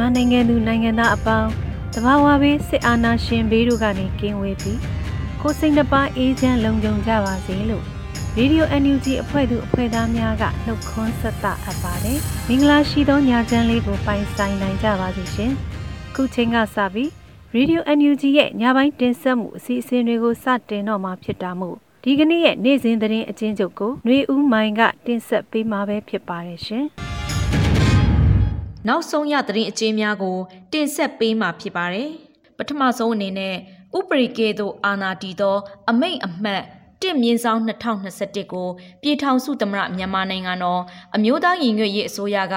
မြန်မာနိုင်ငံသူနိုင်ငံသားအပေါင်းတဘာဝဘေးစစ်အာဏာရှင်ဘေးတို့ကနေကင်းဝေးပြီးကိုယ်စိတ်နှပါအေးချမ်းလုံခြုံကြပါစေလို့ရေဒီယို NUG အဖွဲ့သူအဖွဲ့သားများကနှုတ်ခွန်းဆက်သအပ်ပါတယ်။မင်္ဂလာရှိသောညချမ်းလေးကိုပိုင်ဆိုင်နိုင်ကြပါစေရှင်။ခုချိန်ကစပြီးရေဒီယို NUG ရဲ့ညပိုင်းတင်ဆက်မှုအစီအစဉ်တွေကိုစတင်တော့မှာဖြစ်တာမို့ဒီကနေ့ရဲ့နေ့စဉ်သတင်းအချင်းချုပ်ကိုຫນွေဦးမိုင်ကတင်ဆက်ပေးမှာပဲဖြစ်ပါတယ်ရှင်။ နောက်ဆုံးရသတင်းအကျဉ်းများကို တင်ဆက်ပေးမှာဖြစ်ပါတယ်။ပထမဆုံးအနေနဲ့ဥပရိကေသို့အာနာတီသော အမိန့်အမှတ်1မြင်းဆောင်2021ကိုပြည်ထောင်စုသမရမြန်မာနိုင်ငံတော်အမျိုးသားညီညွတ်ရေးအစိုးရက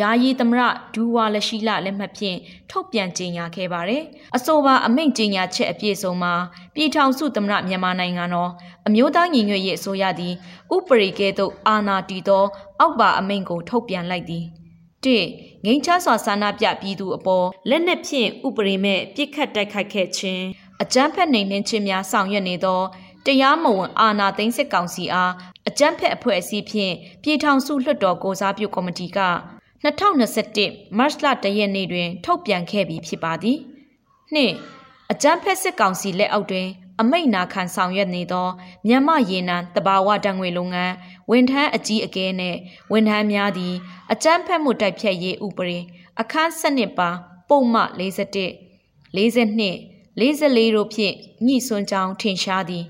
ယာယီသမရဒူဝါလရှိလလက်မှတ်ဖြင့်ထုတ်ပြန်ကြေညာခဲ့ပါတယ်။အဆိုပါအမိန့်ကြေညာချက်အပြည့်စုံမှာပြည်ထောင်စုသမရမြန်မာနိုင်ငံတော်အမျိုးသားညီညွတ်ရေးအစိုးရသည်ဥပရိကေသို့အာနာတီသော အောက်ပါအမိန့်ကိုထုတ်ပြန်လိုက်သည်။ ၁ငိမ့်ချစွာဆန္ဒပြပြည်သူအပေါ်လက်နက်ဖြင့်ဥပဒေမဲ့ပြစ်ခတ်တိုက်ခိုက်ခဲ့ခြင်းအကြမ်းဖက်နှိမ်နင်းခြင်းများဆောင်ရွက်နေသောတရားမဝင်အာဏာသိမ်းစစ်ကောင်စီအားအကြမ်းဖက်အဖွဲ့အစည်းဖြင့်ပြည်ထောင်စုလွှတ်တော်ကိုစားပြုကော်မတီက2021မတ်လ1ရက်နေ့တွင် ထုတ်ပြန်ခဲ့ပြီးဖြစ်ပါသည်။နှင့်အကြမ်းဖက်စစ်ကောင်စီလက်အောက်တွင် အမိတ်နာခံဆောင်ရွက်နေသောမြန်မာရေနံတဘာဝတံငွေလုပ်ငန်းဝန်ထမ်းအကြီးအကဲနှင့်ဝန်ထမ်းများသည်အကြမ်းဖက်မှုတိုက်ဖြတ်ရေးဥပဒေအခန်း7နှစ်ပါပုံမှ41 42 44တို့ဖြင့်ညှိစွန်းကြောင်းထင်ရှားသည်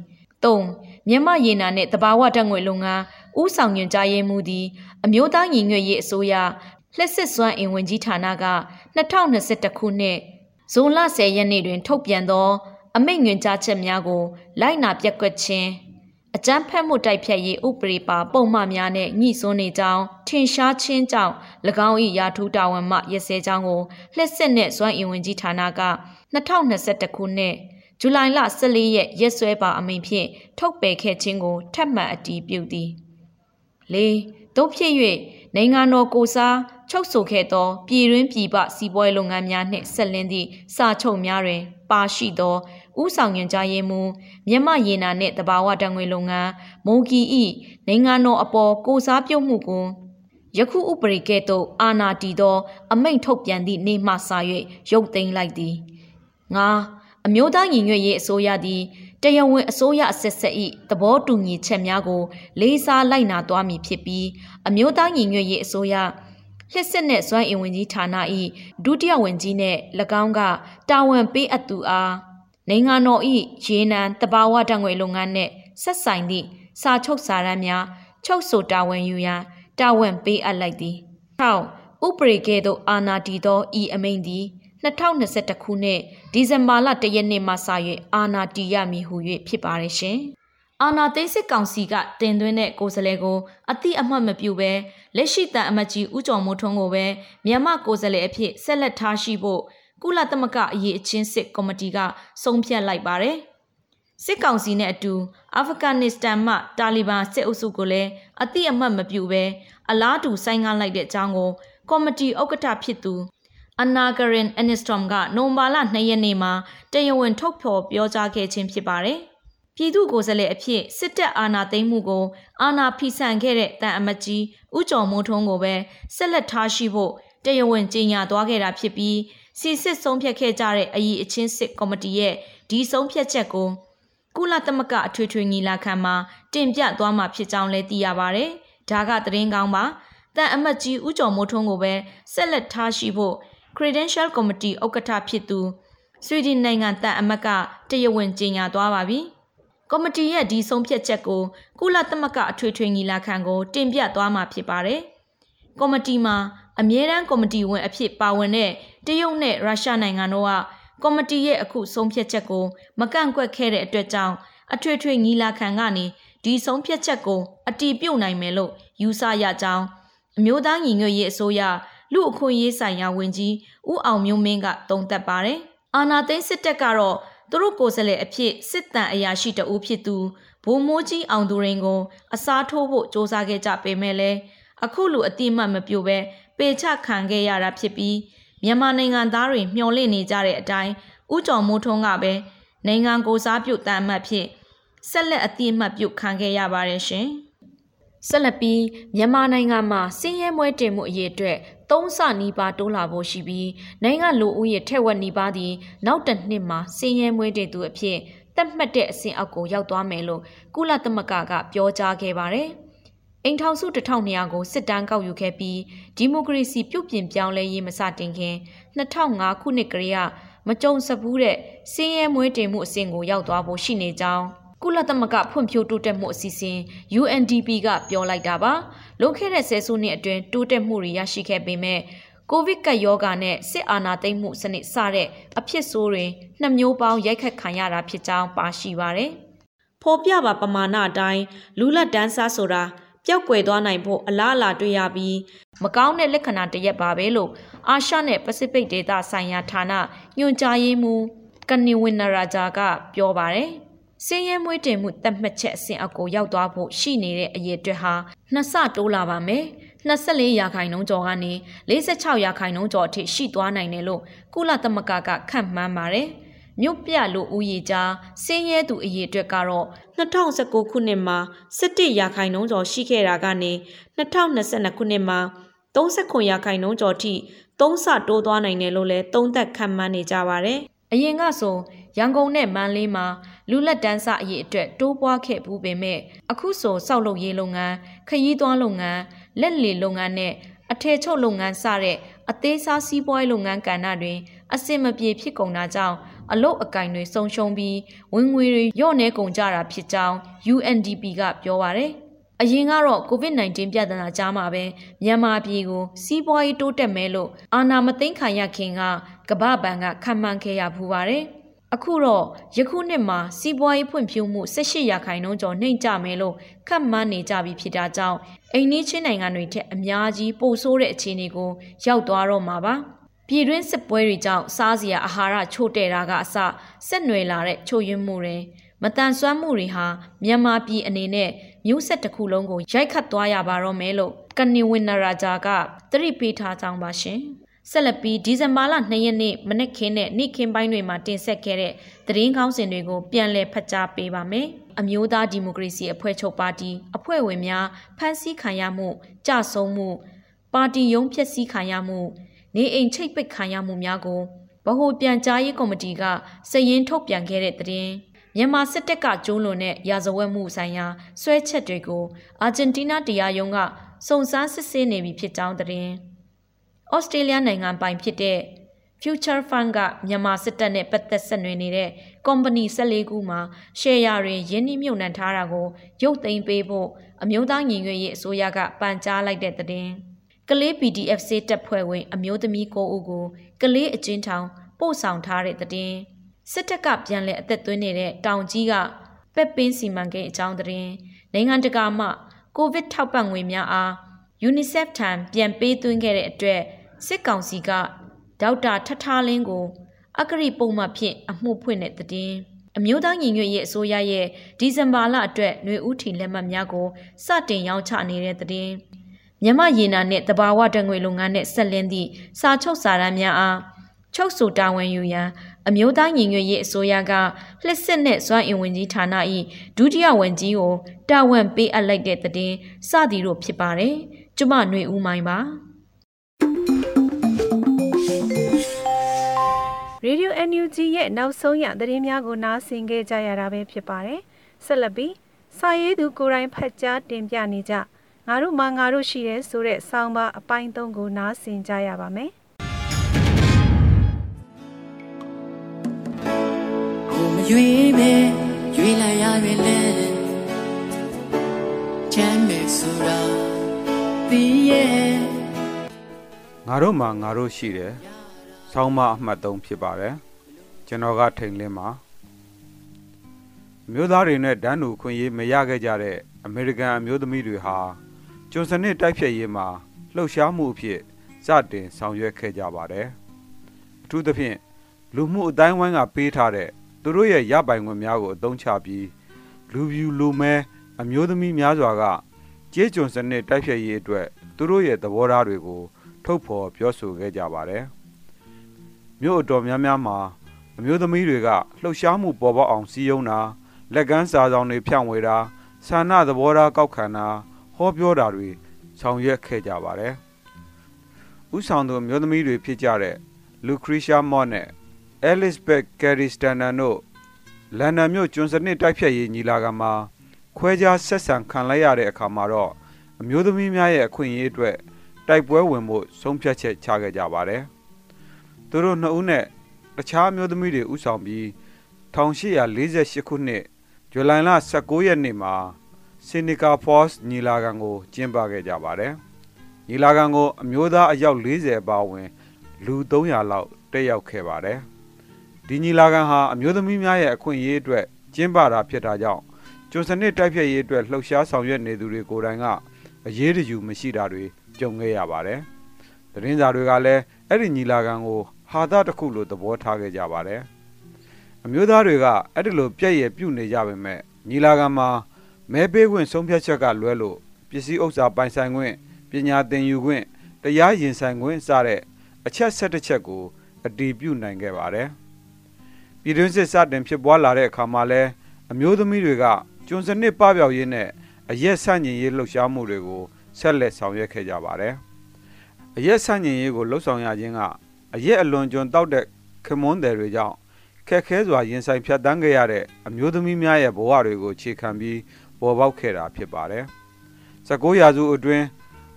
3မြန်မာရေနံနှင့်တဘာဝတံငွေလုပ်ငန်းဥဆောင်ညွှန်ကြားရေးမှူးသည်အမျိုးသားညီညွတ်ရေးအစိုးရလက်စစ်စွမ်းအင်ဝင်ကြီးဌာနက2021ခုနှစ်ဇွန်လ10ရက်နေ့တွင် ထုတ်ပြန်သော အမိန့်ငွေကြားချက်များကို လိုက်နာပြက်ကွက်ခြင်းအကြမ်းဖက်မှုတိုက်ဖျက်ရေးဥပဒေပါပုံမှန်များနဲ့ညှိစွန်းနေကြောင်းထင်ရှားခြင်းကြောင့်၎င်း၏ရာထူးတာဝန်မှရစဲကြောင်းကိုလက်စစ်နဲ့စွမ်းအင်ဝင်ကြီးဌာနက2021ခုနှစ်ဇူလိုင်လ14ရက်ရက်စွဲပါအမိန့်ဖြင့်ထုတ်ပယ်ခဲ့ခြင်းကိုထပ်မံအတည်ပြုသည်၄တို့ဖြစ်၍နိုင်ငံတော်ကိုစားချုပ်ဆိုခဲ့သော ပြည်တွင်းပြည်ပစီးပွားရေးလုပ်ငန်းများနှင့်ဆက်လင်းသည့်စာချုပ်များတွင် ပါရှိသော ဥဆောင်ညွှန်ကြားရေးမှူးမြမရေနာနှင့်တဘာဝတံငွေလုပ်ငန်းမုံကီဤနိုင်ငံတော်အပေါ်ကိုစားပြုမှုကိုယခုဥပရိကဲ့သို့အာနာတီသော အမိန့်ထုတ်ပြန်သည့်နေ့မှစ၍ရုပ်သိမ်းလိုက်သည်ငါအမျိုးသားညီညွတ်ရေးအစိုးရသည်တရားဝင်အစိုးရအဆက်ဆက်၏သဘောတူညီချက်များကို လေးစားလိုက်နာသွားမည်ဖြစ်ပြီးအမျိုးသားညီညွတ်ရေးအစိုးရလျှက်စစ်နှင့်စွမ်းအင်ဝင်ကြီးဌာန၏ဒုတိယဝန်ကြီးနှင့်၎င်းကတာဝန်ပေးအပ်သူအား နိုင်ငံတော်၏ရေနံတဘာဝတံငွေလုပ်ငန်းနှင့်ဆက်ဆိုင်သည့်စာချုပ်စာတမ်းများချုပ်ဆိုတာဝန်ယူရန်တာဝန်ပေးအပ်လိုက်သည်။ထောက်ဥပရိကဲ့သို့အာနာတီသောဤအမိန့်သည်2021ခုနှစ်ဒီဇင်ဘာလ1ရက်နေ့မှစ၍အာနာတီရမည်ဟု၍ဖြစ်ပါရဲ့ရှင်။အာနာသိစစ်ကောင်စီကတင်သွင်းတဲ့ကိုယ်စားလှယ်ကိုအတိအမှတ်မပြုဘဲလက်ရှိတန်အမတ်ကြီးဦးကျော်မိုးထွန်းကိုပဲမြန်မာကိုယ်စားလှယ်အဖြစ်ဆက်လက်ထားရှိဖို့ ကုလသမဂ္ဂအရေးအချင်းစစ်ကော်မတီကဆုံးဖြတ်လိုက်ပါတယ်။စစ်ကောင်စီနဲ့အတူအာဖဂန်နစ္စတန်မှတာလီဘန်စစ်အုပ်စုကိုလည်းအတိအမှတ်မပြုဘဲအလားတူဆိုင်ကားလိုက်တဲ့အကြောင်းကိုကော်မတီဥက္ကဋ္ဌဖြစ်သူအနာဂရင်အနစ်စတရမ်ကနိုဘာလ2ရက်နေ့မှာတရားဝင်ထုတ်ဖော်ပြောကြားခဲ့ခြင်းဖြစ်ပါတယ်။ပြည်သူ့ကိုယ်စားလှယ်အဖြစ်စစ်တပ်အာဏာသိမ်းမှုကိုအာဏာဖီဆန်ခဲ့တဲ့တန်အမတ်ကြီးဦးကျော်မိုးထွန်းကိုပဲဆက်လက်ထားရှိဖို့တရားဝင်ကြေညာသွားခဲ့တာဖြစ်ပြီး စီစစ်ဆုံးဖြတ်ခဲ့ကြတဲ့အရေးအချင်းစစ်ကော်မတီရဲ့ဒီဆုံးဖြတ်ချက်ကိုကုလသမဂ္ဂအထွေထွေညီလာခံမှာတင်ပြသွားမှာဖြစ်ကြောင်းလည်းသိရပါဗျ။ဒါကသတင်းကောင်းပါ။တန်အမတ်ကြီးဦးကျော်မိုးထွန်းကိုပဲဆက်လက်ထားရှိဖို့ Credential Committee ဥက္ကဋ္ဌဖြစ်သူဆွီဒင်နိုင်ငံတန်အမတ်ကတရားဝင်ကြေညာသွားပါပြီ။ကော်မတီရဲ့ဒီဆုံးဖြတ်ချက်ကိုကုလသမဂ္ဂအထွေထွေညီလာခံကိုတင်ပြသွားမှာဖြစ်ပါတယ်။ကော်မတီမှာအမြဲတမ်းကော်မတီဝင်အဖြစ်ပါဝင်တဲ့ တရုတ်နဲ့ရုရှားနိုင်ငံတို့ကကော်မတီရဲ့အခုဆုံးဖြတ်ချက်ကိုမကန့်ကွက်ခဲ့တဲ့အတွက်ကြောင့်အထွေထွေညီလာခံကနေဒီဆုံးဖြတ်ချက်ကိုအတီးပြုတ်နိုင်မယ်လို့ယူဆရကြောင်းအမျိုးသားညီညွတ်ရေးအစိုးရလူအခွင့်ရေးဆိုင်ရာဝန်ကြီးဦးအောင်မျိုးမင်းကသုံးသပ်ပါတယ်။အာနာသိန်းစစ်တပ်ကတော့သူတို့ကိုယ်စားလှယ်အဖြစ်စစ်တမ်းအရာရှိတဦးဖြစ်သူဘိုးမိုးကြီးအောင်သူရင်ကိုအစားထိုးဖို့စ조사ခဲ့ကြပေမဲ့လည်းအခုလိုအတိမတ်မပြိုပဲပေချခံခဲ့ရတာဖြစ်ပြီး မြန်မာနိုင်ငံသားတွေမျှော်လင့်နေကြတဲ့အတိုင်းဥကြော်မိုးထွန်းကပဲနိုင်ငံကိုစားပြုတ်တမ်းအမှတ်ဖြစ်ဆက်လက်အတိအမှတ်ပြုတ်ခံခဲ့ရပါတယ်ရှင်။ဆက်လက်ပြီးမြန်မာနိုင်ငံမှာစင်းရဲမွဲတင်မှုအရေးအတွက်သုံးဆနီးပါးတိုးလာဖို့ရှိပြီးနိုင်ငံလူဦးရေထက်ဝက်နီးပါးသည်နောက်တစ်နှစ်မှာစင်းရဲမွဲတင်သူအဖြစ်သတ်မှတ်တဲ့အဆင့်အောက်ကိုရောက်သွားမယ်လို့ကုလသမဂ္ဂကပြောကြားခဲ့ပါတယ်။ အိမ်ထောင်စု1200ကိုစစ်တမ်းကောက်ယူခဲ့ပြီးဒီမိုကရေစီပြုပြင်ပြောင်းလဲရေးမစတင်ခင်2005ခုနှစ်ကလေးကမကြုံစဘူးတဲ့စင်းရဲမွေးတင်မှုအဆင့်ကိုရောက်သွားဖို့ရှိနေကြောင်းကုလသမဂ္ဂဖွံ့ဖြိုးတိုးတက်မှုအစီအစဉ် UNDP ကပြောလိုက်တာပါလွန်ခဲ့တဲ့ဆယ်စုနှစ်အတွင်းတိုးတက်မှုတွေရရှိခဲ့ပေမဲ့ကိုဗစ်ကပ်ရောဂါနဲ့စစ်အာဏာသိမ်းမှုစနစ်စတဲ့အဖြစ်ဆိုးတွေနှစ်မျိုးပေါင်းရိုက်ခတ်ခံရတာဖြစ်ကြောင်းပါရှိပါတယ်။ဖော်ပြပါပမာဏအတိုင်းလူလက်တန်းစားဆိုတာ ပျောက်ကွယ်သွားနိုင်ဖို့အလားအလာတွေ့ရပြီးမကောင်းတဲ့လက္ခဏာတရက်ပါပဲလို့အာရှနဲ့ပစိဖိတ်ဒေသဆိုင်ရာဌာနညွှန်ကြားရေးမှူးကနီဝင်နာရာဂျာကပြောပါတယ်။စင်းရဲမွေးတင်မှုတက်မှတ်ချက်အဆင့်အကိုရောက်သွားဖို့ရှိနေတဲ့အရေးအတွက်ဟာနှစ်ဆတိုးလာပါမယ်။24ရာခိုင်နှုန်းကျော်ကနေ46ရာခိုင်နှုန်းကျော်အထိရှိသွားနိုင်တယ်လို့ကုလသမဂ္ဂကခန့်မှန်းပါတယ်။ မြို့ပြလူဦးရေကြားဆင်းရဲသူအရေအတွက်ကတော့2019ခုနှစ်မှာ17ရာခိုင်နှုန်းကျော်ရှိခဲ့တာကနေ2022ခုနှစ်မှာ39ရာခိုင်နှုန်းကျော်ထိသုံးဆတိုးသွားနိုင်တယ်လို့လည်းသုံးသပ်ခန့်မှန်းနေကြပါတယ်။အရင်ကဆိုရန်ကုန်နဲ့မန္တလေးမှာလူလက်တန်းစအရေးအတွက်တိုးပွားခဲ့ဘူးပေမဲ့အခုဆိုစောက်လုပ်ရေးလုပ်ငန်းခရီးသွားလုပ်ငန်းလက်လီလုပ်ငန်းနဲ့အထည်ချုပ်လုပ်ငန်းစတဲ့အသေးစားစီးပွားရေးလုပ်ငန်းကဏ္ဍတွင်အဆင်မပြေဖြစ်ကုန်တာကြောင့် အလုတ်အကင်တွေဆုံးရှုံးပြီးဝင်ငွေတွေညော့နေကုန်ကြတာဖြစ်ကြောင်း UNDP ကပြောပါရယ်အရင်ကတော့ COVID-19 ပြဿနာကြားမှာပဲမြန်မာပြည်ကိုစီးပွားရေးတိုးတက်မယ်လို့အာဏာမသိမ်းခံရခင်ကကမ္ဘာ့ဘဏ်ကခံမှန်းခဲ့ရဖူးပါတယ်။အခုတော့ယခုနှစ်မှာစီးပွားရေးဖွံ့ဖြိုးမှု18ရာခိုင်နှုန်းကျော်နှိမ့်ကျမယ်လို့ခန့်မှန်းနေကြပြီဖြစ်တာကြောင့်အိန္ဒိချင်းနိုင်ငံတွေထက်အများကြီးပိုဆိုးတဲ့အခြေအနေကိုရောက်သွားတော့မှာပါ။ ပြည်တွင်းစစ်ပွဲတွေကြောင့်စားစရာအာဟာရချို့တဲ့တာကအစဆက်နွယ်လာတဲ့ချို့ယွင်းမှုတွေမတန်ဆွမ်းမှုတွေဟာမြန်မာပြည်အနေနဲ့မျိုးဆက်တစ်ခုလုံးကိုရိုက်ခတ်သွားရပါတော့မယ်လို့ကနီဝင်နရာဂျာကသတိပေးထားကြောင်းပါရှင်ဆက်လက်ပြီးဒီဇင်ဘာလ2ရက်နေ့မနက်ခင်းနဲ့နေ့ခင်းပိုင်းတွေမှာတင်ဆက်ခဲ့တဲ့သတင်းကောင်းစင်တွေကိုပြန်လည်ဖတ်ကြားပေးပါမယ်။အမျိုးသားဒီမိုကရေစီအဖွဲ့ချုပ်ပါတီအဖွဲ့ဝင်များဖမ်းဆီးခံရမှုကြဆုံးမှုပါတီရုံးဖျက်ဆီးခံရမှု နေအိမ်ချိတ်ပိတ်ခံရမှုများကိုဗဟိုပြန်ကြားရေးကော်မတီကစည်ရင်းထုတ်ပြန်ခဲ့တဲ့သတင်းမြန်မာစစ်တပ်ကကျိုးလွန်တဲ့ရာဇဝတ်မှုဆိုင်ရာဆွဲချက်တွေကိုအာဂျင်တီးနားတရားရုံးကစုံစမ်းစစ်ဆေးနေပြီဖြစ်ကြောင်းသတင်းဩစတြေးလျနိုင်ငံပိုင်ဖြစ်တဲ့ Future Fund ကမြန်မာစစ်တပ်နဲ့ပတ်သက်ဆက်နွယ်နေတဲ့ company 14ခုမှာ share တွေရင်းနှီးမြှုပ်နှံထားတာကိုရုပ်သိမ်းပေးဖို့အမျိုးသားညီညွတ်ရေးအစိုးရကပန်ကြားလိုက်တဲ့သတင်း။ ကလေး PDF စေးတပ်ဖွဲ့ဝင် အမျိုးသမီး9ဦးကိုကလေးအကျဉ်းထောင်ပို့ဆောင်ထားတဲ့တဲ့င်းစစ်တပ်ကပြန်လည်အသက်သွင်းနေတဲ့တောင်ကြီးကပက်ပင်းစီမံကိန်းအကြောင်းတဲ့င်းနိုင်ငံတကာမှကိုဗစ်ထောက်ပံ့ငွေများအား UNICEF ထံပြန်ပေးသွင်းခဲ့တဲ့အတွက်စစ်ကောင်စီကဒေါက်တာထထားလင်းကို အကရိပုံမှဖြင့်အမှုဖွင့်တဲ့တဲ့င်းအမျိုးသားညီညွတ်ရေးအစိုးရရဲ့ဒီဇင်ဘာလအတွက်ຫນွေဦးထီလက်မှတ်များကိုစတင်ရောင်းချနေတဲ့တဲ့င်း မြမရေနာနှင့်တဘာဝတငွေလုပ်ငန်းနှင့်ဆက်လင်းသည့်စာချုပ်စာတမ်းများအားချုပ်ဆိုတာဝန်ယူရန်အမျိုးသားညီညွတ်ရေးအစိုးရကလှစ်စစ်နဲ့စွမ်းအင်ဝင်ကြီးဌာန၏ဒုတိယဝန်ကြီးကိုတာဝန်ပေးအပ်လိုက်တဲ့တဲ့င်းစသည်တို့ဖြစ်ပါတယ်။ကျမຫນွေဦးမိုင်းပါ။ Radio NUG ရဲ့နောက်ဆုံးရသတင်းများကိုနားဆင်ကြကြရတာပဲဖြစ်ပါတယ်ဆက်လက်ပြီးစာရေးသူကိုယ်တိုင်ဖတ်ကြားတင်ပြနေကြ ငါတို့မှငါတို့ရှိတယ်ဆိုတဲ့ဆောင်းပါအပိုင်း၃ကိုနားဆင်ကြရပါမယ်ကိုမရွေးပဲရွေးလိုက်ရရွေးလဲချမ်းမြေဆိုတာတီးရဲ့ငါတို့မှာငါတို့ရှိတယ်ဆောင်းမအမှတ်3ဖြစ်ပါတယ်ကျွန်တော်ကထိန်လင်းပါမျိုးသားတွေနဲ့ဒန်းတူခွင့်ရေးမရခဲ့ကြတဲ့အမေရိကန်အမျိုးသမီးတွေဟာ ကျွန်းစနစ်တိုက်ဖြတ်ရေးမှာလှုပ်ရှားမှုအဖြစ်စတင်ဆောင်ရွက်ခဲ့ကြပါတယ်အထူးသဖြင့်လူမှုအတိုင်းဝိုင်းကပေးထားတဲ့သူတို့ရဲ့ရပိုင်ခွင့်များကိုအသုံးချပြီးလူပြူလူမဲအမျိုးသမီးများစွာကကျေးကျွန်စနစ်တိုက်ဖြတ်ရေးအတွက်သူတို့ရဲ့သဘောထားတွေကို ထုတ်ဖော်ပြောဆိုခဲ့ကြပါတယ်မြို့အတော်များများမှာအမျိုးသမီးတွေကလှုပ်ရှားမှုပေါ်ပေါက်အောင်စီးရုံးတာလက်ကမ်းစာဆောင်တွေဖြန့်ဝေတာဆန္ဒသဘောထားကောက်ခံတာ ဟောပြောတာတွေဆောင်ရွက်ခဲ့ကြပါတယ်။ဥဆောင်သူမျိုးသမီးတွေဖြစ်ကြတဲ့လူခရီရှာမော့နဲ့ Elizabeth Carey Stanton တို့လန်ဒန်မြို့ကျွန်းစနစ်တိုက်ဖြတ်ရေးညီလာခံမှာခွဲခြားဆက်ဆံခံလိုက်ရတဲ့အခါမှာတော့အမျိုးသမီးများရဲ့အခွင့်အရေးအတွက်တိုက်ပွဲဝင်ဖို့ဆုံးဖြတ်ချက်ချခဲ့ကြပါတယ်။သူတို့နှစ်ဦးနဲ့တခြားအမျိုးသမီးတွေဥဆောင်ပြီး1848ခုနှစ်ဇူလိုင်လ19ရက်နေ့မှာ စင်နီကာဖော့စ်ညီလာခံကိုကျင်းပခဲ့ကြပါတယ်။ညီလာခံကိုအမျိုးသားအယောက်40ပါဝင် လူ300လောက်တက်ရောက်ခဲ့ပါတယ်။ဒီညီလာခံဟာအမျိုးသမီးများရဲ့အခွင့်အရေးအတွက်ကျင်းပတာဖြစ်တာကြောင့်ကျွန်းစနစ်တိုက်ဖြတ်ရေးအတွက်လှုပ်ရှားဆောင်ရွက်နေသူတွေကိုယ်တိုင်ကအရေးတယူမရှိတာတွေကြုံခဲ့ရပါတယ်။သတင်းစာတွေကလည်းအဲ့ဒီညီလာခံကိုဟာသတစ်ခုလိုသဘောထားခဲ့ကြပါတယ်။အမျိုးသားတွေကအဲ့ဒီလိုပြည့်ရပြုတ်နေကြပေမဲ့ညီလာခံမှာ မဲပေးခွင့်ဆုံးဖြတ်ချက်ကလွဲလို့ပစ္စည်းဥစ္စာပိုင်ဆိုင်ခွင့်ပညာသင်ယူခွင့်တရားရင်ဆိုင်ခွင့်စတဲ့အချက်၁၁ချက်ကိုအတည်ပြုနိုင်ခဲ့ပါတယ်။ပြည်တွင်းစစ်စတင်ဖြစ်ပွားလာတဲ့အခါမှာလဲအမျိုးသမီးတွေကကျွန်းစနစ်ပပျောက်ရေးနဲ့အရက်ဆန့်ကျင်ရေးလှုပ်ရှားမှုတွေကိုဆက်လက်ဆောင်ရွက်ခဲ့ကြပါတယ်။အရက်ဆန့်ကျင်ရေးကိုလှုပ်ဆောင်ရခြင်းကအရက်အလွန်ကျွံတောက်တဲ့ခမွန်းတယ်တွေကြောင့်ခက်ခဲစွာရင်ဆိုင်ဖြတ်တန်းခဲ့ရတဲ့အမျိုးသမီးများရဲ့ဘဝတွေကိုခြေခံပြီး ပေါ်ပေါက်ခဲ့တာဖြစ်ပါတယ်။19ရာစုအတွင်း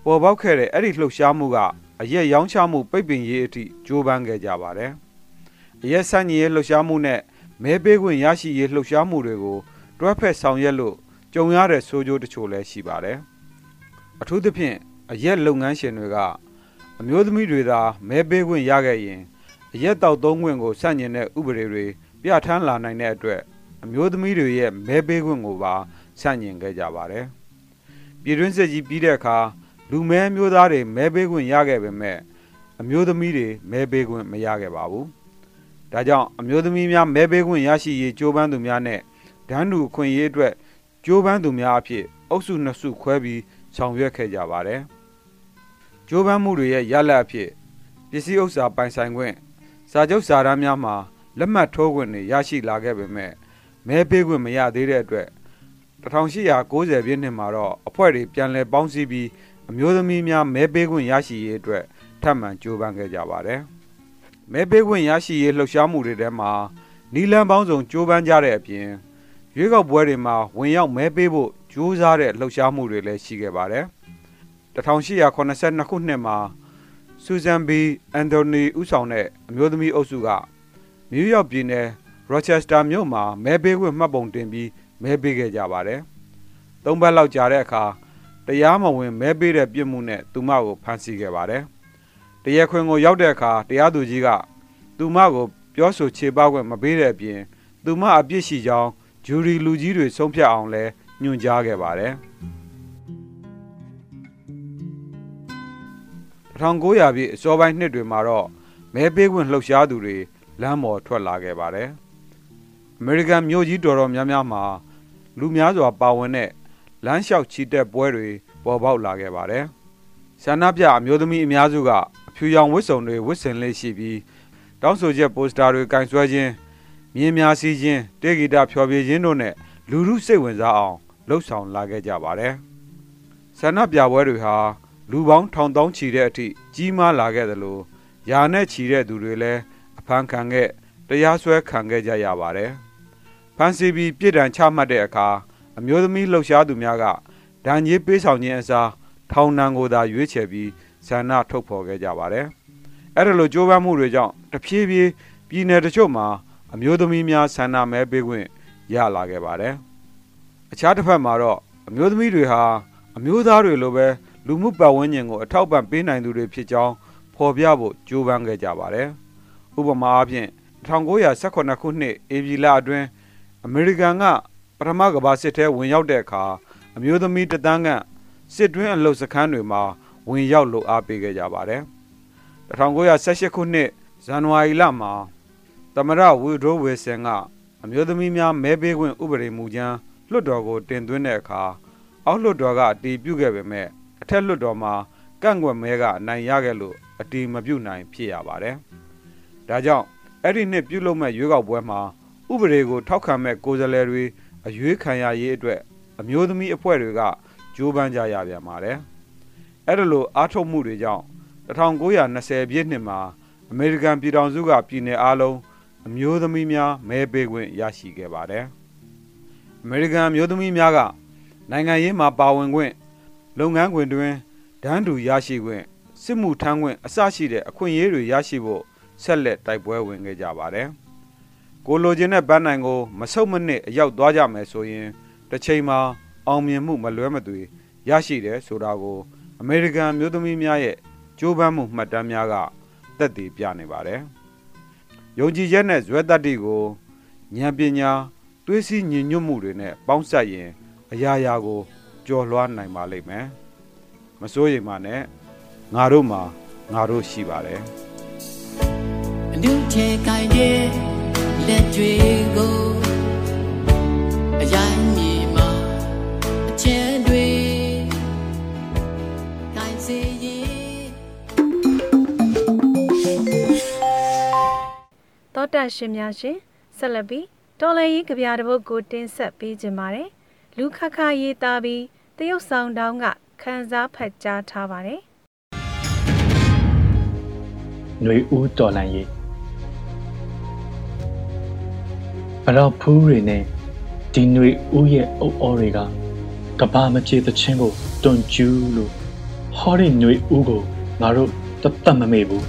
ပေါ်ပေါက်ခဲ့တဲ့အဲ့ဒီလှုပ်ရှားမှုကအရက်ရောင်းချမှုပိတ်ပင်ရေးအထိကြိုးပမ်းခဲ့ကြပါတယ်။အရက်ဆန့်ကျင်ရေးလှုပ်ရှားမှုနဲ့မဲပေးခွင့်ရရှိရေးလှုပ်ရှားမှုတွေကိုတွဲဖက်ဆောင်ရွက်လို့ကြုံရတဲ့ဆိုးကျိုးတချို့လည်းရှိပါတယ်။အထူးသဖြင့်အရက်လုပ်ငန်းရှင်တွေကအမျိုးသမီးတွေသာမဲပေးခွင့်ရခဲ့ရင်အရက်တောက်သုံးခွင့်ကိုဆန့်ကျင်တဲ့ဥပဒေတွေပြဋ္ဌာန်းလာနိုင်တဲ့အတွက်အမျိုးသမီးတွေရဲ့မဲပေးခွင့်ကိုပါ ဆန့်ကျင်ခဲ့ကြပါတယ်။ပြည်တွင်းစစ်ကြီးပြီးတဲ့အခါလူမဲမျိုးသားတွေမဲပေးခွင့်ရခဲ့ပေမဲ့အမျိုးသမီးတွေမဲပေးခွင့်မရခဲ့ပါဘူး။ဒါကြောင့်အမျိုးသမီးများမဲပေးခွင့်ရရှိရေးကြိုးပမ်းသူများနဲ့ဒန်းတူခွင့်ရေးအတွက်ကြိုးပမ်းသူများအဖြစ်အုပ်စုနှစ်စုခွဲပြီးဆောင်ရွက်ခဲ့ကြပါတယ်။ကြိုးပမ်းမှုတွေရဲ့ရလဒ်အဖြစ်ပစ္စည်းဥစ္စာပိုင်ဆိုင်ခွင့်စာချုပ်စာတမ်းများမှာလက်မှတ်ထိုးခွင့်တွေရရှိလာခဲ့ပေမဲ့မဲပေးခွင့်မရသေးတဲ့အတွက် 1890ပြည့်နှစ်မှာတော့အဖွဲ့တွေပြန်လည်ပေါင်းစည်းပြီးအမျိုးသမီးများမဲပေးခွင့်ရရှိရေးအတွက်ထပ်မံကြိုးပမ်းခဲ့ကြပါတယ်။မဲပေးခွင့်ရရှိရေးလှုပ်ရှားမှုတွေထဲမှာနီလန်ပေါင်းစုံကြိုးပမ်းကြတဲ့အပြင်ရွေးကောက်ပွဲတွေမှာဝင်ရောက်မဲပေးဖို့ကြိုးစားတဲ့လှုပ်ရှားမှုတွေလည်းရှိခဲ့ပါတယ်။1882ခုနှစ်မှာဆူဇန်ဘီအန်တိုနီဦးဆောင်တဲ့အမျိုးသမီးအုပ်စုကနယူးယောက်ပြည်နယ်ရော့ချက်စတာမြို့မှာမဲပေးခွင့်မှတ်ပုံတင်ပြီး မဲပေးခဲ့ကြပါတယ်။သုံးပတ်လောက်ကြာတဲ့အခါတရားမဝင်မဲပေးတဲ့ပြစ်မှုနဲ့သူမကိုဖမ်းဆီးခဲ့ပါတယ်။တရားခွင်ကိုရောက်တဲ့အခါတရားသူကြီးကသူမကိုပြောဆိုခြေပခွင့်မပေးတဲ့အပြင်သူမအပြစ်ရှိကြောင်းဂျူရီလူကြီးတွေဆုံးဖြတ်အောင်လဲညွှန်ကြားခဲ့ပါတယ်။1900ပြည့်အစောပိုင်းနှစ်တွေမှာတော့မဲပေးခွင့်လှုပ်ရှားသူတွေလမ်းပေါ်ထွက်လာခဲ့ပါတယ်။အမေရိကန်မြို့ကြီးတော်တော်များများမှာ လူများစွာပါဝင်တဲ့လမ်းလျှောက်ချီတက်ပွဲတွေပေါ်ပေါက်လာခဲ့ပါတယ်။ဆန္ဒပြအမျိုးသမီးအများစုကအဖြူရောင်ဝတ်စုံတွေဝတ်ဆင်လေးရှိပြီးတောင်းဆိုချက်ပိုစတာတွေကင်ဆွဲခြင်းမြင်းများစီးခြင်းတေဂီတာဖျော်ဖြေခြင်းတို့နဲ့လူမှုစိတ်ဝင်စားအောင်လှုပ်ဆောင်လာခဲ့ကြပါတယ်။ဆန္ဒပြပွဲတွေဟာလူပေါင်းထောင်တောင်းချီတဲ့အထိကြီးမားလာခဲ့သလိုယာနဲ့ချီတဲ့သူတွေလည်းအဖဖမ်းခံခဲ့တရားစွဲခံခဲ့ကြရပါတယ် ဖမ်းဆီးပြီးပြည်ဒဏ်ချမှတ်တဲ့အခါအမျိုးသမီးလှုပ်ရှားသူများကဒဏ်ကြီးပေးဆောင်ခြင်းအစားထောင်ဒဏ်ကိုသာရွေးချယ်ပြီးဆန္ဒထုတ်ဖော်ခဲ့ကြပါတယ်အဲ့ဒါလိုကြိုးပမ်းမှုတွေကြောင့်တဖြည်းဖြည်းပြည်내တချို့မှာအမျိုးသမီးများဆန္ဒမဲပေးခွင့်ရလာခဲ့ပါတယ်အခြားတစ်ဖက်မှာတော့အမျိုးသမီးတွေဟာအမျိုးသားတွေလိုပဲလူမှုပတ်ဝန်းကျင်ကိုအထောက်ပံ့ပေးနိုင်သူတွေဖြစ်ကြောင်းဖော်ပြဖို့ကြိုးပမ်းခဲ့ကြပါတယ်ဥပမာအားဖြင့်1918ခုနှစ်ဧပြီလအတွင်း အမေရိကန်ကပထမကမ္ဘာစစ်ထဲဝင်ရောက်တဲ့အခါအမျိုးသမီးတသန်းခန့်စစ်တွင်းအလှုပ်စခန်းတွေမှာဝင်ရောက်လို့အားပေးခဲ့ကြပါတယ်1918ခုနှစ်ဇန်နဝါရီလမှာသမရဝီဒိုဝေဆန်ကအမျိုးသမီးများမဲပေးခွင့်ဥပဒေမူကြမ်းလွှတ်တော်ကိုတင်သွင်းတဲ့အခါအောက်လွှတ်တော်ကအတည်ပြုခဲ့ပေမဲ့အထက်လွှတ်တော်မှာကန့်ကွက်မဲကအနိုင်ရခဲ့လို့အတည်မပြုနိုင်ဖြစ်ရပါတယ်။ဒါကြောင့်အဲ့ဒီနှစ်ပြုလုပ်မဲ့ရွေးကောက်ပွဲမှာ ဥပဒေကိုထောက်ခံမဲ့ကိုယ်စားလှယ်တွေအရွေးခံရရေးအတွက်အမျိုးသမီးအဖွဲ့တွေကကြိုးပမ်းကြရပြန်ပါတယ်။အဲ့ဒါလိုအားထုတ်မှုတွေကြောင့်1920ပြည့်နှစ်မှာအမေရိကန်ပြည်ထောင်စုကပြည်내အားလုံးအမျိုးသမီးများမဲပေးခွင့်ရရှိခဲ့ပါတယ်။အမေရိကန်အမျိုးသမီးများကနိုင်ငံရေးမှာပါဝင်ခွင့်လုပ်ငန်းခွင်တွင်ဒန်းတူရရှိခွင့်စစ်မှုထမ်းခွင့်အစရှိတဲ့အခွင့်အရေးတွေရရှိဖို့ဆက်လက်တိုက်ပွဲဝင်ခဲ့ကြပါတယ်။ ကိုလိုချင်တဲ့ဗန်းနိုင်ကိုမဆုတ်မနစ်အရောက်သွားကြမယ်ဆိုရင်တစ်ချိန်မှာအောင်မြင်မှုမလွဲမသွေရရှိတယ်ဆိုတာကိုအမေရိကန်မျိုးသမီးများရဲ့ကြိုးပမ်းမှုမှတ်တမ်းများကသက်သေပြနေပါတယ်။ယုံကြည်ချက်နဲ့ဇွဲတတ္တိကိုဉာဏ်ပညာတွေးစီးညင်ညွတ်မှုတွေနဲ့ပေါင်းစပ်ရင်အရာရာကိုကြော်လွှားနိုင်ပါလိမ့်မယ်။မစိုးရိမ်ပါနဲ့ငါတို့မှာငါတို့ရှိပါတယ်အနုချေကိုင်း တဲ့လက်တွေကိုအရိုင်းမြေမှာအချဲတွေကိုင်းစေရင်တောတက်ရှင်များရှင်ဆက်လက်ပြီးတော်လည်ရေးကြပြတဲ့ဘုတ်ကိုတင်ဆက်ပေးခြင်းပါတယ်လူခခရေးသားပြီးတရုတ်ဆောင်တောင်းကခန်းစားဖတ်ကြားထားပါတယ်ຫນွေဦးတော်လန်ရေး ဘလောက်ဖူးတွေနဲ့ဒီຫນွေဦးရဲ့အုပ်အော်တွေကကဘာမချေသချင်းကိုတွန်ကျူးလို့ဟောဒီຫນွေဦးကိုငါတို့တတ်မမေ့ဘူး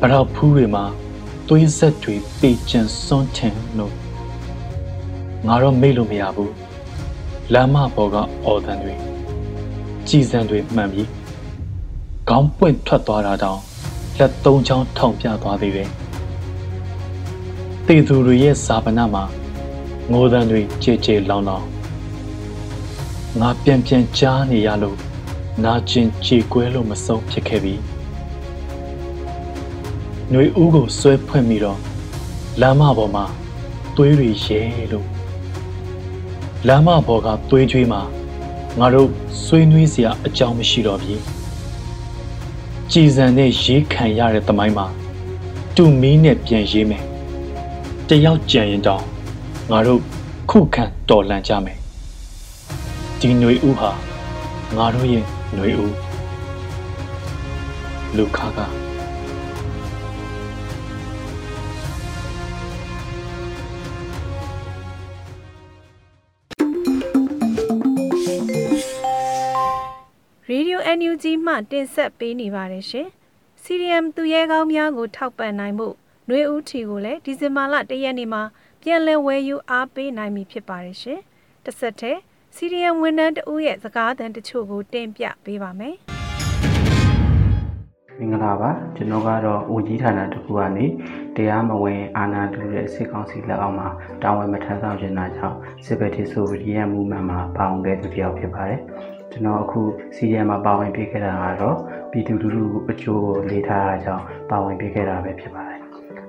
ဘလောက်ဖူးတွေမှာသွေးဆက်တွေပေကျန်စွန်းထင်လို့ငါတော့မေ့လို့မရဘူးလမ်းမပေါ်ကအော်တန်တွေကြည်စံတွေမှန်ပြီး ခေါင်းပွင့်ထွက်သွားတာတောင်လက်သုံးချောင်းထောင်ပြသွားသေးတယ်။ တေသူတွေရဲ့ဇာပနာမှာငိုတန်တွေကြေကြေလောင်လောင်ငါပြန်ပြန်ကြားနေရလို့နာကျင်ကြေကွဲလို့မဆုံးဖြစ်ခဲ့ပြီ။ຫນွေဦးကိုဆွဲဖွင့်ပြီးတော့လမ်းမပေါ်မှာသွေးတွေရဲလို့လမ်းမပေါ်ကသွေးကြွေးမှာငါတို့ဆွေးနွေးစရာအကြောင်းမရှိတော့ပြီ။ကြည်စံနဲ့ရေးခံရတဲ့သမိုင်းမှာတူမီးနဲ့ပြန်ရေးမယ်။ တယောက်ကြံရင်တောင်ငါတို့ခုခံတော်လှန်ကြမယ်။ဒီຫນွေဦးဟာငါတို့ရဲ့ຫນွေဦးလူခါက ရေဒီယို NUG မှတင်ဆက်ပေးနေပါတယ်ရှင်။ CDM သူရဲကောင်းများကိုထောက်ပံ့နိုင်မှု ຫນွေဦးထီကိုလည်းဒီဇင်ဘာလ၁ရက်နေ့မှာပြန်လည်ဝယ်ယူအားပေးနိုင်ပြီဖြစ်ပါတယ်ရှင်။တစ်ဆက်တည်း CDM ဝန်ထမ်းတဦးရဲ့စကားသံတချို့ကိုတင်ပြပေးပါမယ်။မင်္ဂလာပါကျွန်တော်ကတော့ဦးကြီးဌာနတစ်ခုကနေတရားမဝင်အာဏာတူတဲ့စစ်ကောင်စီလက်အောက်မှာတာဝန်မထမ်းဆောင်ခြင်းတာကြောင့်စစ်ဘက်တီဆိုဗီယန်မူမန့်မှာပါဝင်ခဲ့သူတစ်ယောက်ဖြစ်ပါတယ်ကျွန်တော်အခုစီရီယံမှာပါဝင်ပြခဲ့တာကတော့ပြည်သူလူထုအကျိုးကိုလေးထားတာကြောင့်ပါဝင်ပြခဲ့တာပဲဖြစ်ပါတယ်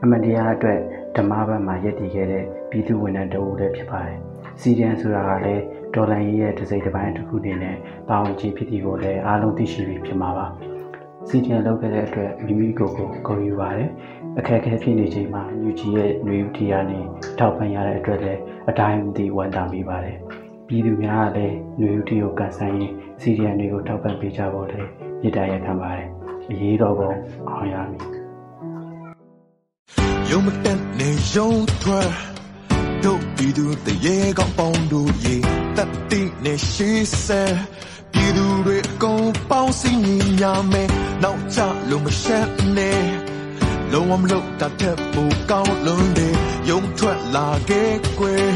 အမတရားအတွက်ဓမ္မဘက်မှာရည်တည်ခဲ့တဲ့ပြည်သူဝန်ထမ်းတဦးလည်းဖြစ်ပါတယ်စီရီယံဆိုတာကလည်းဒေါ်လာရေးရဲ့တစ်စိတ်တစ်ပိုင်းတစ်ခုအနေနဲ့ပါဝင်ခြင်းဖြစ်သည်ကိုလည်းအားလုံးသိရှိပြီးဖြစ်မှာပါစီဒီယန်လုပ်ခဲ့တဲ့အတွက်မိမိကိုယ်ကိုဂုဏ်ယူပါတယ်အခက်အခဲဖြစ်နေချိန်မှာညူကြီးရဲ့ຫນွေဦးတီယာနေထောက်ပံ့ရတဲ့အတွက်လည်းအတိုင်းအသိဝမ်းသာမိပါတယ်ပြည်သူများကလည်းຫນွေဦးတီကိုကန်ဆန်းရင်စီဒီယန်တွေကိုထောက်ပံ့ပေးကြဖို့လည်းမြစ်တာရက်ခံပါတယ်အရေးတော်ပုံအောင်ရမည် ယုံမတက်နေယုံထွက်တို့ပြည်သူတရေကောင်းပေါင်းတို့ရေတက်တိနေရှိစဲပြည်သူတွေအကုန်ပေါင်းစည်းညီညာမယ်နောက်ချလို့မရှက်နဲ့လုံးဝမလို့တတ်တဲ့ပူကောင်းလွန်းတယ်ယုံထွက်လာခဲ့ကွယ်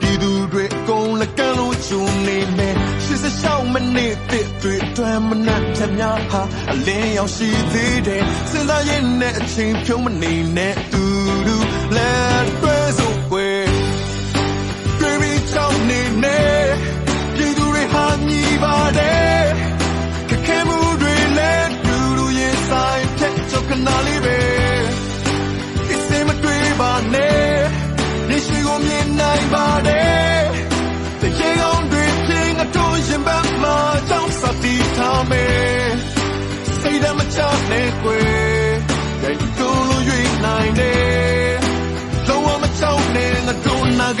ပြည်သူတွေအကုန်လက်ကမ်းလို့ချူနေမယ်ရှစ်စရှောင်းမနစ်တဲ့တွေအတွမ်းမနှက်ဖြတ်များဟာအလင်းရောက်ရှိသေးတယ်စဉ်းစားရင်နဲ့အချိန်ဖြုံးမနေနဲ့တူ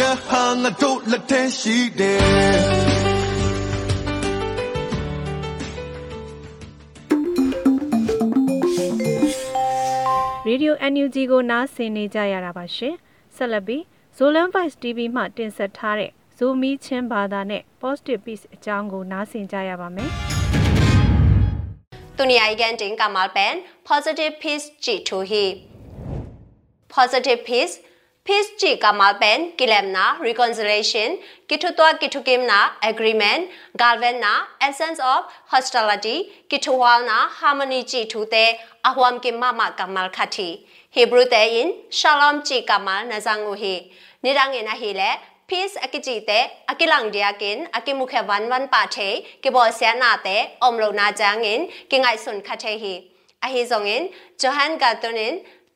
ကဟာငါတို့လက်ထဲရှိတယ်ရေဒီယို NUG ကိုနားဆင်နေကြရတာပါရှင်ဆက်လက်ပြီး Zolan Vice TV မှတင်ဆက်ထားတဲ့ Zomi ချင်းဘာသာနဲ့ Positive Peace အကြောင်းကိုနားဆင်ကြရပါမယ် Dunia igan ding kamal pen positive peace ji thu hi positive peace peace chi kamal pen kilem na reconciliation kithu twa kithu kim na agreement galven na essence of hostility kithu wal na harmony chi thu te ahwam kim mama kamal khati hebrew te in shalom chi kamal na zangu hi nirang ina hi le peace akiji te akilang dia kin akimukhe wan wan pa the ke bo sia na te omlo na jangin kingai sun khathe hi ahi zongin johan gatunin tur kha zakwa som guklali kumin agel na a peace ji pen ki in na le ki kholum na ji te zong peace ji kamala ne ki hel hi ji in nagen kya hi ตัวหิมันินจอฮันการ์ตูนิน peace กัมมาล again เต negative peace และ positive peace จีดานินน้ำนี่อินนักเข็นซอนฮี negative peace จีเตตุยสุงาบางบางอันนับยังทรงอินพมอมัสขอลวะตุยปีไม้ตังอากิโดนากิจอทอนากิกาลบอลนากินเนจิบนาจีเตกิมุขเกลิมลิมเลจีทูอะฮีฮีใจนาออมชัยนาดิงินถ้าตังสวางินนอกอบนาจงเฮลอูฮีตัวหิมันินห้องปทามไว้สิมเปียนาชุมานนาทุตันนาเอามาเอามเกตาจงอินเอยมนาเตงได้คลิปแคปเปลเล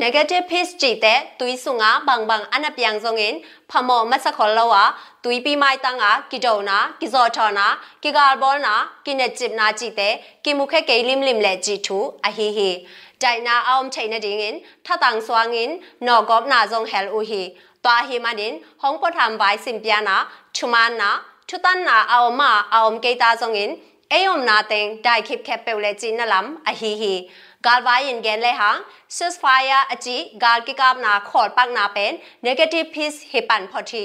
negative piece ji te tui sunga bang bang ana piang zongin phamo masa kholowa tui pi mai tanga kidona kizothona kigalbona kinechip na ji te kimukhe ke lim lim le ji thu a hi hi dai na aom chaina dingin thatang swangin no gop na zong hel u hi twa hi manin hong po tham bai simpiana chumana chutana aoma aom keita zongin အေယုံနာတင်ဒိုက်ခိပ်ခက်ပဲလေဂျင်းနလမ်အဟီဟီ Galvayan gen le hang ceasefire aji gal ki kam na khol pak na pen negative peace he pan photi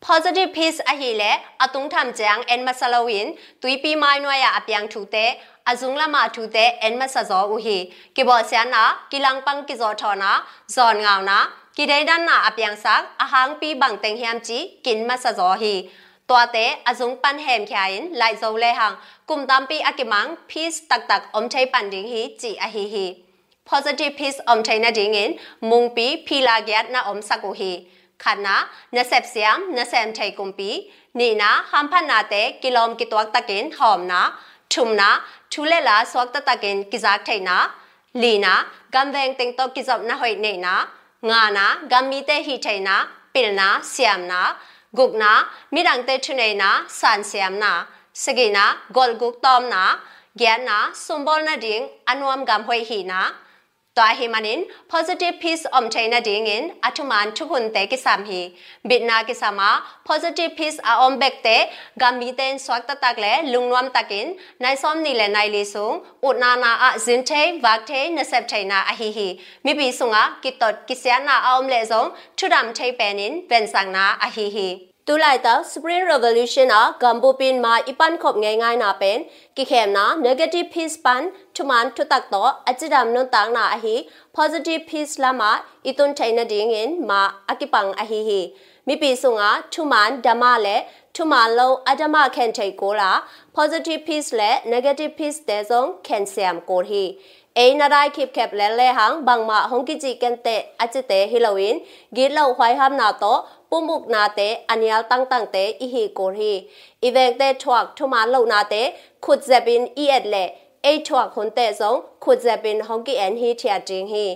positive peace a hi le atung tham jang en masalawin tuipi mai noya ya apyang thu te azung lama thu te en masazo u hi ki bo sia na kilang pang ki zo tho na zon ngau na ki dai dan na apyang sak ahang pi bang teng hiam chi kin masazo hi ตัวเตอจุงปันแหมขยินไลโซเลหังกุมตามปีอากิมังพีสตักตักอมใช้ปันดิงฮีจีอะฮีฮี positive peace อมใช้นาดิงินมุงปีพีลาเกียดนาอมสักุฮีขันนะนาเซปเซียมนาเซมไทยกุมปีนี่นะฮัมพันนาเต gục ná mi đằng tê chân ấy ná sàn xem ná segi ná gol gục tom ná gian ná symbol na ding anuam gam hoi hi ná Tahimanin positive peace omchaina dingin atuman tukunte kisamhi bitna kisama positive peace a ombekte gamiten swakta takle lungnuam takin naisom nile naile sung utnana a zinte vakte nasepchaina ahihi mibi sunga kitot kisyana aomle zong thudam thaipenin bensangna ahihi Tu lai ta Spring Revolution a gambo pin ma ipan khop ngai ngai na pen ki khem na negative peace pan thu man thu tak to achidam non tang na a hi positive peace la ma itun thaina ding in ma akipang a hi hi mi pi su nga thu man dhamma le thu man lo adama khen thai ko la positive peace le negative peace de song khen siam ko hi ai na dai khip khep le le hang bang ma hong ki ji ken te a chi te halloween gi lo hwai ham na to pumuk na te anyal tang tang te i hi ko hi event te thuak thu ma lo na te khut zepin i et le ai thuak hon te zong khut zepin hong ki en hi thia jing hi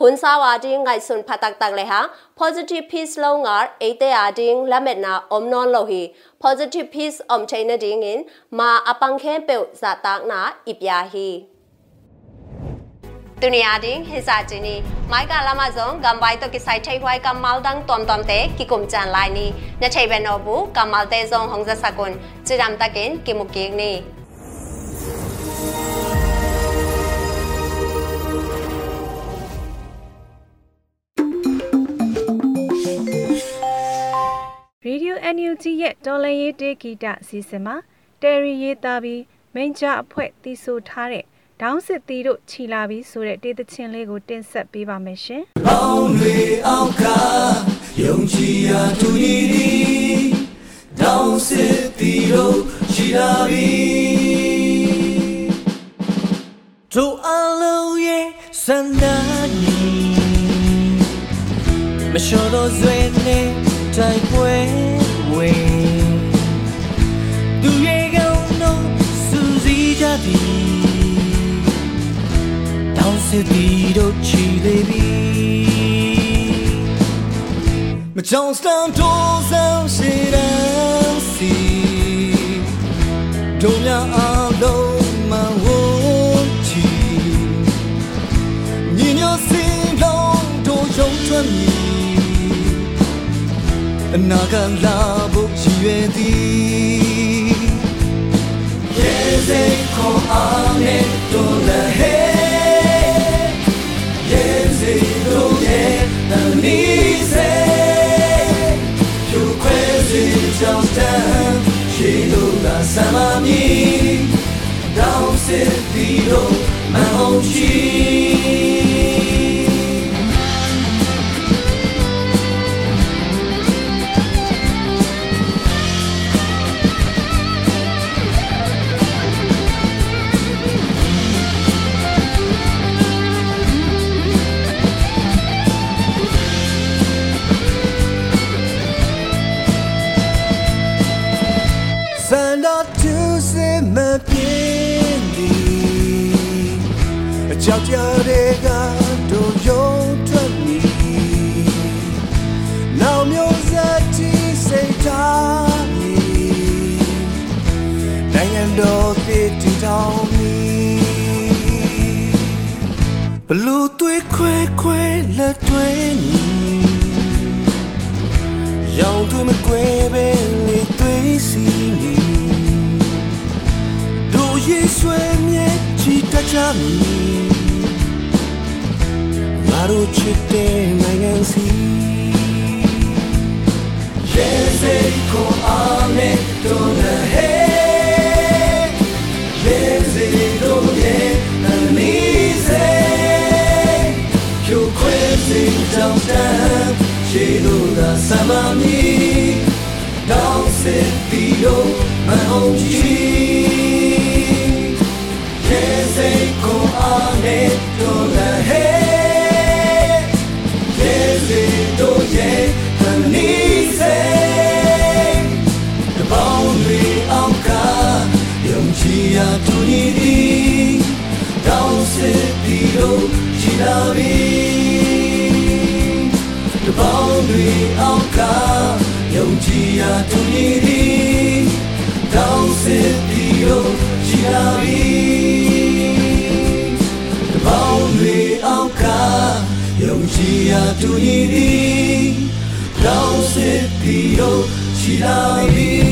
hun sa wa ding ngai sun phatak tak le ha positive peace lo ngar ate a ding lamet na om non lo hi positive peace om chain na ding in ma apang khe pe za tak na ipya hi Dunia ding hisa jini mai ka lama zong gam bai to kisai chai huai kam mal dang tom tom te ki kum chan lai ni nya chai ben no bu kam mal te zong hong za sakun chiram takin ki mu ki ni ရေဒီယို NUG ရဲ့တော်လန်ရေးတေဂီတအစီအစဉ်မှာတယ်ရီရေးသားပြီးမိန့်ကြအဖွဲ့တည်ဆိုထားတဲ့ ဒေါင်းစစ်တီတို့ခြီလာပြီးဆိုတဲ့တေးသချင်းလေးကိုတင်ဆက်ပေးပါမယ်ရှင်။ပေါင်းတွေအောက်ကယုံကြည်ရာတူညီသည်တောင်းစစ်တီတို့ရှိလာပြီတို့အလုံးရဲ့စန္ဒာညီမလျှော်တော့ဆွေနဲ့တိုက်ပွဲဝင်သူရဲ့ကောင်းတော့စူးစီးကြသည်တောင်း စစ်တီတို့ချီလေပြီမကြောင်စတန်တိုးဆောင်ရှိတဲ့စီတို့များအလုံးမဝချီညီညွတ်စင်လုံးတို့ရုံထွက်မီအနာကလာဖို့ရည်ရွယ်သည်ရေစိတ်ခေါ်အား da Samami Da un servito ma တဲ့ကတို့ရုံထွက်မီနောက်မျိုးဆက်တီစိတ်ထားမီနိုင်ငံတော်တည်တည်ထောင်မီဘလူသွေးခွဲခွဲလက်တွဲမီရောင်သွေးမကွဲပဲလေသွေးစီမီတို့ရေဆွဲမြဲချီတတ်ကြမီငါ တို့ချစ်တဲ့နိုင်ငံစီရေစိတ်ကိုအားနဲ့တို့လည်းဟဲရေစိတ်တို့ရဲ့အမီးစေဖြိုခွဲစိတ် ည်ရာတူညီသည်တောင်းစစ်ပြီးတော့ချီလာပြီတပေါင်းတွေအောက်ကယုံကြည်ရာတူညီသည်တောင်းစစ်ပြီးတော့ချီလာပြီ